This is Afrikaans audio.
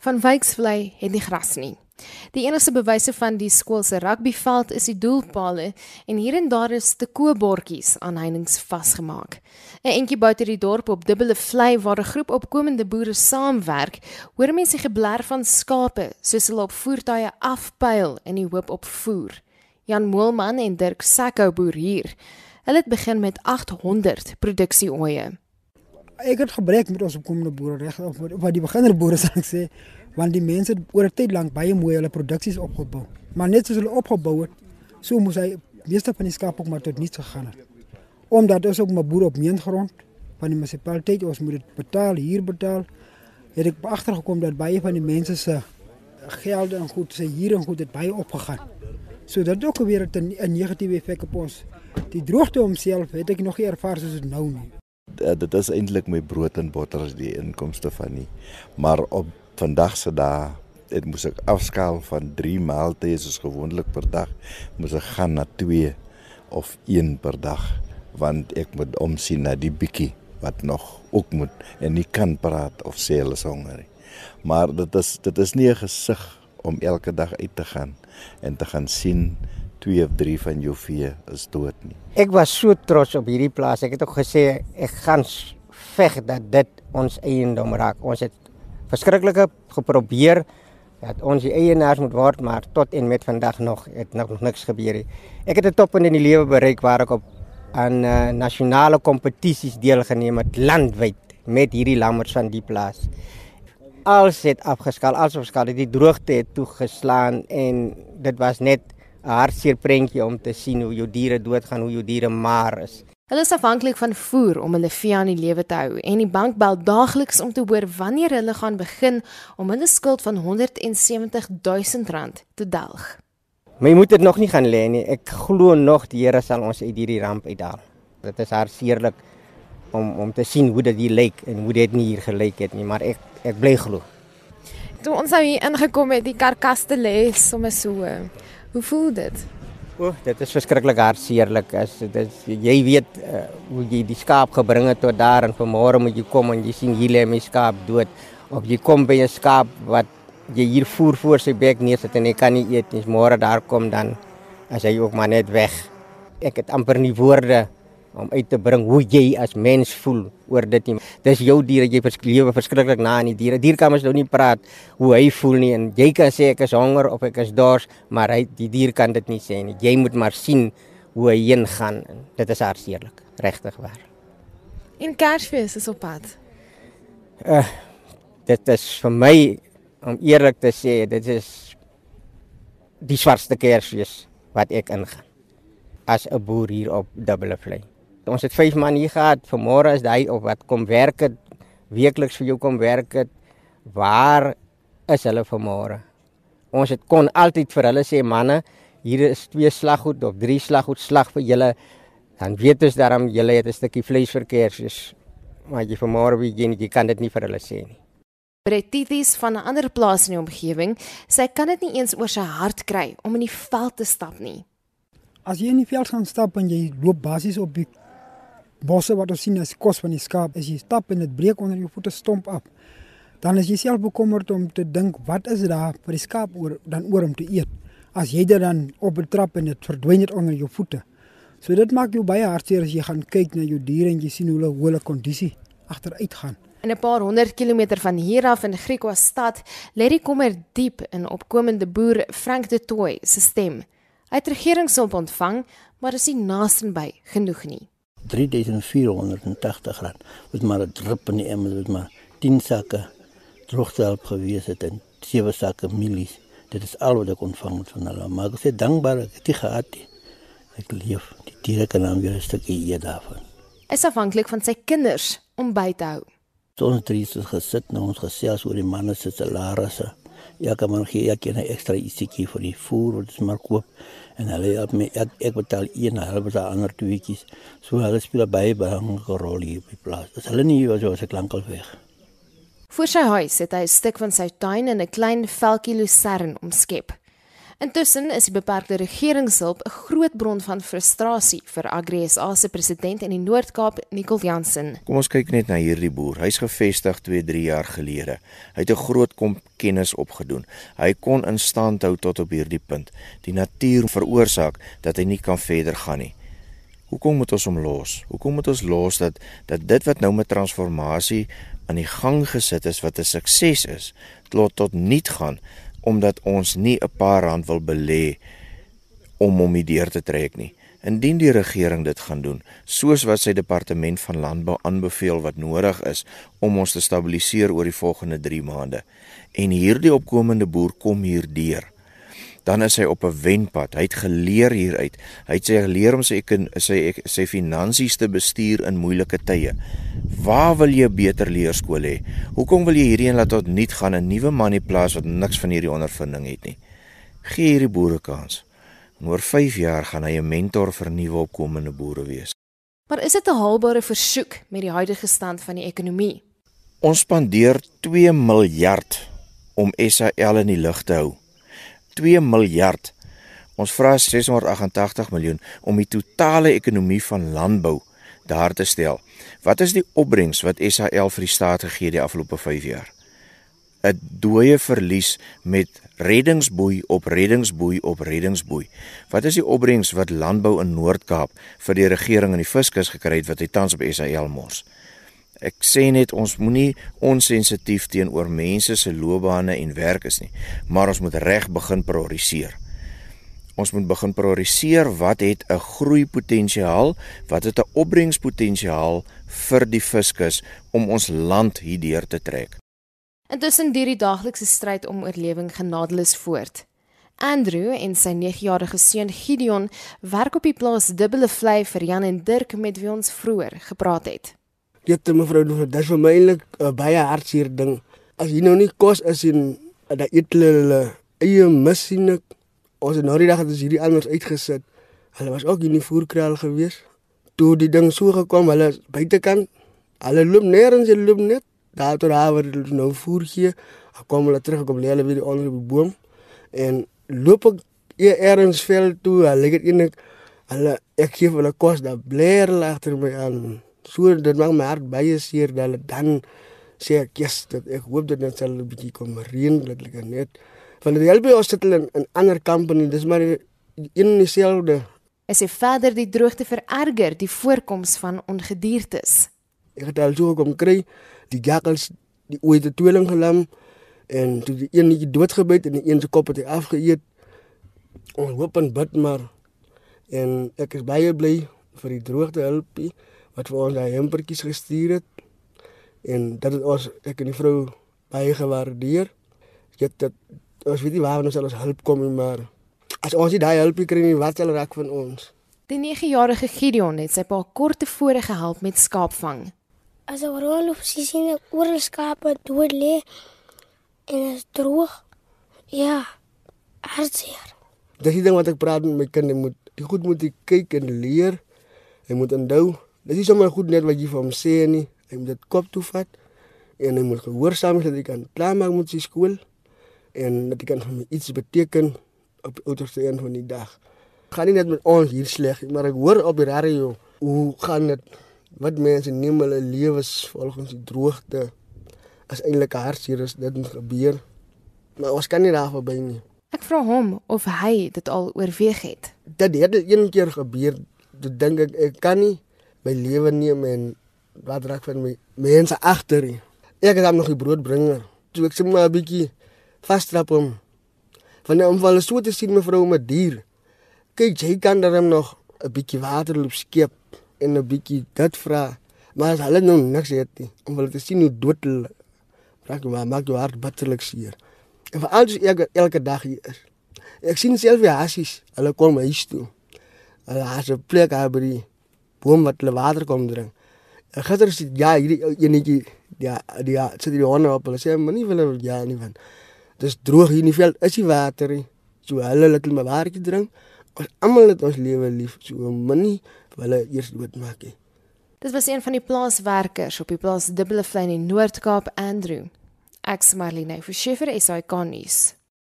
Van Wyksvlei het nie gras nie. Die enigste bewyse van die skool se rugbyveld is die doelpale en hier en daar is te koebordjies aan heininge vasgemaak. 'n Entjie buite die dorp op dubbele vlei waar 'n groep opkomende boere saamwerk, hoor mense gebler van skape soos hulle op voertuie afpyl in die hoop op voer. Jan Moelman en Dirk Sakkou boer hier. Hulle het begin met 800 produksieoeye. Ek het gebrek met ons opkomende boere reg of wat die beginner boere sal ek sê want die mense het oor 'n tyd lank baie mooi hulle produksies opgebou. Maar net soos hulle opgebou het, so moes hy meeste van die skaap ook maar tot niks gegaan het. Omdat ons ook 'n boer op meengrond van die munisipaliteit, ons moet dit betaal, hier betaal, het ek agtergekom dat baie van die mense se gelde en goed se hier en goed het baie opgegaan. So dit ook weer 'n negatiewe effek op ons. Die droogte homself het ek nog nie ervaar soos dit nou nie. Dit is eintlik my brood en botter as die inkomste van nie. Maar op vandag se dae het moes ek afskaal van 3 maaltye soos gewoonlik per dag moes ek gaan na 2 of 1 per dag want ek moet omsien na die bietjie wat nog ook moet en nie kan praat of sê hulle is honger nie. Maar dit is dit is nie 'n gesig om elke dag uit te gaan en te gaan sien 2 of 3 van jou vee is dood nie. Ek was so trots op hierdie plaas. Ek het ook gesê ek gaan veg dat dit ons eiendom raak. Ons het verskriklike geprobeer dat ons die eienaars moet word, maar tot en met vandag nog het nog niks gebeur nie. Ek het 'n top in die lewe bereik waar ek op aan uh, nasionale kompetisies deelgeneem het landwyd met hierdie lammers van die plaas. Als het afgeskaal, als afgeskaal, die droogte het toegeslaan en dit was net 'n hartseer prentjie om te sien hoe jou diere doodgaan, hoe jou diere maar is. Hulle is afhanklik van voer om hulle vee aan die lewe te hou en die bank bel daagliks om te hoor wanneer hulle gaan begin om hulle skuld van 170 000 rand te delg. My moet dit nog nie gaan lê nie. Ek glo nog die Here sal ons uit hierdie ramp uithaal. Dit is hartseerlik om om te sien hoe dit hier lyk en hoe dit nie hier gelyk het nie, maar ek ek bly glo. Toe ons nou hier ingekom het, die karkaste lê sommer so. Hoe voel dit? O, oh, dit is verskriklik hartseerlik. As dit is jy weet uh, hoe jy die skaap gebring het tot daar en vanmôre moet jy kom en jy sien hier lê my skaap dood. Of jy kom by 'n skaap wat jy hier voer voor sy bek neersit en hy kan nie eet nie. Môre daar kom dan as hy ook maar net weg. Ek het amper nie woorde om uit te bring hoe jy as mens voel oor dit nie. Dis jou diere, jy lewe verskriklik na aan die diere. Dier kan mens nou nie praat hoe hy voel nie en jy kan sê ek is honger of ek is dors, maar hy die dier kan dit nie sê nie. Jy moet maar sien hoe hy heen gaan. Dit is hartseerlik, regtig waar. En Kersfees is op pad. Uh dit is vir my om eerlik te sê, dit is die swartste Kersfees wat ek ingaan as 'n boer hier op Dubbele Vlei. Ons het vyf man hier gehad. Vanmôre is hy op wat kom werk het weekliks vir jou kom werk het. Waar is hulle vanmôre? Ons het kon altyd vir hulle sê manne, hier is twee slaggoed of drie slaggoed slag vir julle. Dan weet ons daarom julle het 'n stukkie vleis vir Kersfees. Maar jy vanmôre wie jy, jy kan dit nie vir hulle sê nie. Bretitis van 'n ander plaas in die omgewing, sy kan dit nie eens oor sy hart kry om in die veld te stap nie. As jy in die veld gaan stap en jy loop basies op die bosse wat ons sien as kos van die skaap. As jy stap en dit breek onder jou voete stomp af. Dan is jy self bekommerd om te dink wat is daar vir die skaap oor dan oor om te eet? As jy dit dan op betrap en dit verdwyn net onder jou voete. So dit maak jou baie hartseer as jy gaan kyk na jou diere en jy sien hoe hulle hoe hulle kondisie agteruit gaan. In 'n paar honderd kilometer van hier af in Griekwa stad lê die kommer diep in opkomende boer Frank de Tooi se stem. Hy het regeringshulp ontvang, maar is nie naastenby genoeg nie. 3480 rand. Wat maar 'n drup in die emmer, wat maar 10 sakke droogtehelp gewees het en 7 sakke mielies. Dit is al wat ek ontvang het van hulle. Maar ek is dankbaar ek het dit gehad. Ek leef. Die diere kan dan weer 'n stukkie eet daarvan. Is afhanklik van sy kinders om by te hou. Ons drie het gesit en ons gesels oor die manne se salarisse. Ja, kan man gee ek 'n ekstra ietsie vir die voer wat ons maar koop. En hulle help my ek, ek betaal een hulle betaal ander tweetjies so hulle speel baie belangrike rol hier op die plaas. Dis hulle nie hier so as ek lankal weg. Voor sy huis het hy 'n stuk van sy tuin in 'n klein velkie lucern omskep Intussen is die beperkte regeringshulp 'n groot bron van frustrasie vir AgriSA se president in die Noord-Kaap, Nicol Jansen. Kom ons kyk net na hierdie boer. Hy's gevestig 2-3 jaar gelede. Hy het 'n groot kom kennis opgedoen. Hy kon in stand hou tot op hierdie punt. Die natuur veroorsaak dat hy nie kan verder gaan nie. Hoekom moet ons hom los? Hoekom moet ons los dat dat dit wat nou met transformasie aan die gang gesit is wat 'n sukses is, tot tot niet gaan omdat ons nie 'n paar rand wil belê om hom die deur te trek nie. Indien die regering dit gaan doen, soos wat sy departement van landbou aanbeveel wat nodig is om ons te stabiliseer oor die volgende 3 maande en hierdie opkomende boer kom hier deur, dan is hy op 'n wenpad. Hy het geleer hieruit. Hy het sy geleer om sy sy sy finansies te bestuur in moeilike tye. Waar wil jy beter leerskool hê? Hoekom wil jy hierdie een laat tot niet gaan 'n nuwe man in plaas wat niks van hierdie ondervinding het nie? Gee hierdie boere kans. En oor 5 jaar gaan hy 'n mentor vir nuwe opkomende boere wees. Maar is dit 'n haalbare versoek met die huidige stand van die ekonomie? Ons spandeer 2 miljard om SAL in die lug te hou. 2 miljard. Ons vra 688 miljoen om die totale ekonomie van landbou daar te stel. Wat is die opbrengs wat SAL vir die staat gegee die afgelope 5 jaar? 'n Dooie verlies met reddingsboei op reddingsboei op reddingsboei. Wat is die opbrengs wat landbou in Noord-Kaap vir die regering en die fiskus gekry het wat hy tans op SAL mors? Ek sê net ons moenie onsensitief teenoor mense se loopbane en werk is nie, maar ons moet reg begin prioriseer. Ons moet begin prioriseer wat het 'n groeipotensiaal, wat het 'n opbrengspotensiaal vir die fiskus om ons land hierdeur te trek. Intussen duur die daaglikse stryd om oorlewing genadeloos voort. Andrew en sy 9-jarige seun Gideon werk op die plaas Dubbele Vlei vir Jan en Dirk met wie ons vroeër gepraat het dit mevrou doen dit is vir my eintlik 'n uh, baie hartseer ding. As jy nou nie kos is en uh, dat eet hulle eie masjiene ons het nou die dag het ons hierdie anders uitgesit. Hulle was ook in die voerkraal gewees. Toe die ding so gekom hulle buitekant hulle loop nêrens hulle loop net daar toe daar waar hulle nou voer gee. Kom hulle terug kom lê hulle weer onder die boom. En loop ek eers veld toe hulle het eintlik hulle ek gee hulle kos daar bler agter my aan so dit maak my hart baie seer dat hulle dan sê ek yes, dat ek hoop dit net sal 'n bietjie kom reën dat ek net. Van die help ons sit in 'n ander company dis maar in dieselfde. Is dit verder die droogte vererger die voorkoms van ongediertes ek het al so kom kry die jakkals die ooit die tweeling gelam en toe die een netjie doodgebyt en die een se kop het hy afgeëet. Ons hoop en bid maar en ek is baie bly vir die droogte hulpie wat vir ons daai hempertjies gestuur het en dat het ons ek en die vrou baie gewaardeer. Dit dat ons weet nie waar ons alles hulp kom nie, maar as ons nie daai hulp kry nie, wat sal raak van ons? Die 9-jarige Gideon het sy pa kort tevore gehelp met skaapvang. As 'n rol op sy sien oor skape dood lê en is droog. Ja. Hartseer. Dis die ding wat ek praat met my kinders moet die goed moet kyk en leer. Hy moet onthou Dit is sommer goed net wat jy vir hom sê nie. Hy moet dit kop toe vat en hy moet gehoorsaam wees dat hy kan klaarmaak met sy skool en dat hy kan vir my iets beteken op die uiterste een van die dag. Gaan nie net met ons hier sleg, maar ek hoor op die radio hoe gaan dit wat mense neem hulle lewens volgens die droogte as eintlik hartseer is dit moet gebeur. Maar ons kan nie daar verby nie. Ek vra hom of hy dit al oorweeg het. Dit het een keer gebeur. Dit dink ek ek kan nie my lewe neem en wat raak van my mense agter. Ek het hom nog die brood bring. Toe ek sommer 'n bietjie vastrap hom. Van die omval so te sien mevrou met dier. Kyk, jy kan dan nog 'n bietjie water loop skep en 'n bietjie dit vra. Maar as hulle nou niks het nie, om hulle te sien hoe dood hulle raak, maar maak jou hart bitterlik seer. En veral as ek elke dag hier is. Ek sien self die hasies, hulle kom huis toe. Hulle het 'n plek daar by die boom wat hulle water kom drink. En gister sê ja, hierdie enetjie ja, die ja, sit die honde op. Hulle sê maar nie hulle ja nie van. Dis droog hier in die veld, is die water nie. So hulle laat hulle maar watertjie drink. Ons almal het ons lewe lief, so moenie hulle eers doodmaak nie. Dit was een van die plaaswerkers op die plaas Dubbele Vlei in Noord-Kaap, Andrew. Ek sê Marlene, hy kan nuus.